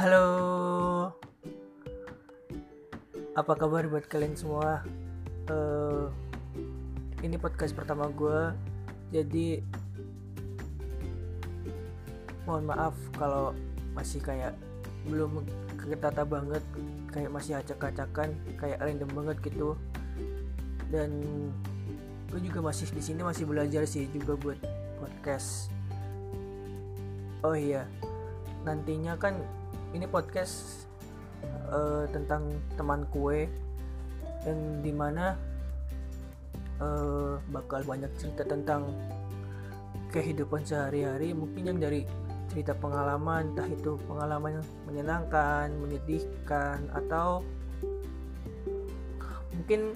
Halo, apa kabar buat kalian semua? Uh, ini podcast pertama gue, jadi mohon maaf kalau masih kayak belum ketata banget, kayak masih acak-acakan, kayak random banget gitu. Dan gue juga masih di sini masih belajar sih juga buat podcast. Oh iya, nantinya kan ini podcast uh, tentang teman kue yang di mana uh, bakal banyak cerita tentang kehidupan sehari-hari. Mungkin yang dari cerita pengalaman entah itu pengalaman yang menyenangkan menyedihkan atau mungkin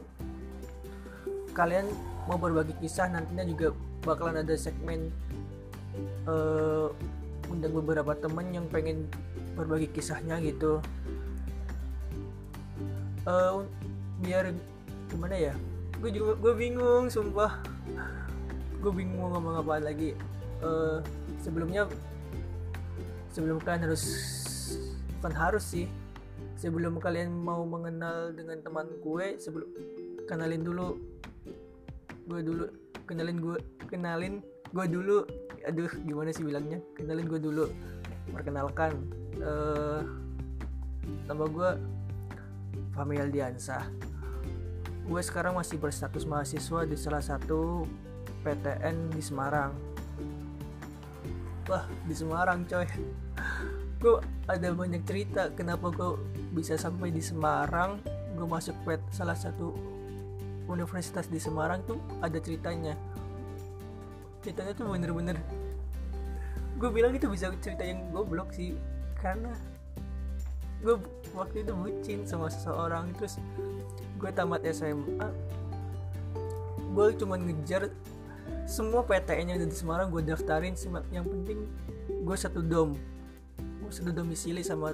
kalian mau berbagi kisah nantinya juga bakalan ada segmen uh, undang beberapa teman yang pengen berbagi kisahnya gitu. Uh, biar gimana ya? Gue juga gue bingung sumpah. Gue bingung mau ngomong apa lagi. Uh, sebelumnya sebelum kalian harus bukan harus sih. Sebelum kalian mau mengenal dengan teman gue sebelum kenalin dulu. Gue dulu kenalin gue kenalin gue dulu aduh gimana sih bilangnya? Kenalin gue dulu perkenalkan uh, nama gue Fahmi Aldiansah. Gue sekarang masih berstatus mahasiswa di salah satu PTN di Semarang. Wah di Semarang coy. Gue ada banyak cerita kenapa gue bisa sampai di Semarang? Gue masuk pet salah satu universitas di Semarang tuh ada ceritanya ceritanya tuh bener-bener gue bilang itu bisa cerita yang goblok sih karena gue waktu itu bucin sama seseorang terus gue tamat SMA gue cuma ngejar semua PTN yang ada di Semarang gue daftarin yang penting gue satu dom gue satu domisili sama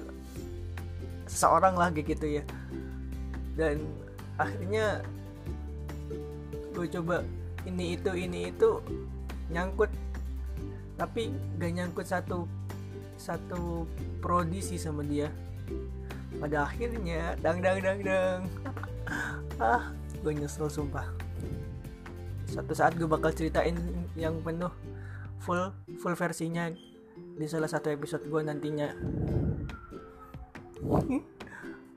seseorang lah gitu ya. Dan akhirnya gue coba ini itu ini itu nyangkut. Tapi gak nyangkut satu satu prodi sih sama dia. Pada akhirnya dang dang dang dang. Ah gue nyesel sumpah. Satu saat gue bakal ceritain yang penuh full full versinya di salah satu episode gue nantinya.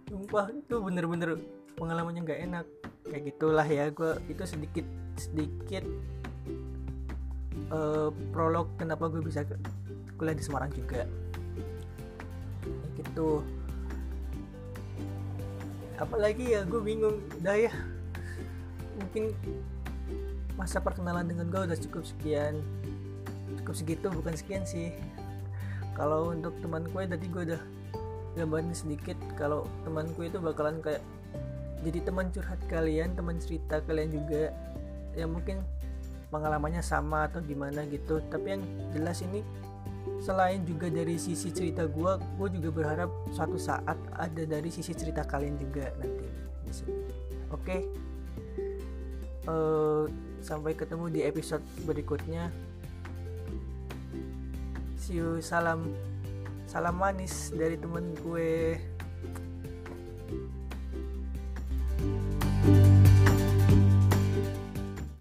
Sumpah itu bener-bener pengalamannya nggak enak. Kayak gitulah ya gue itu sedikit sedikit uh, prolog kenapa gue bisa kuliah di Semarang juga. Gitu. Apalagi ya gue bingung. Udah ya. Mungkin masa perkenalan dengan gue udah cukup sekian. Cukup segitu bukan sekian sih. Kalau untuk teman gue tadi gue udah gambarin sedikit kalau teman gue itu bakalan kayak jadi teman curhat kalian teman cerita kalian juga. Yang mungkin pengalamannya sama atau gimana gitu. Tapi yang jelas ini selain juga dari sisi cerita gue gue juga berharap suatu saat ada dari sisi cerita kalian juga nanti. Oke? Okay? uh, eh, sampai ketemu di episode berikutnya. See you salam salam manis dari temen gue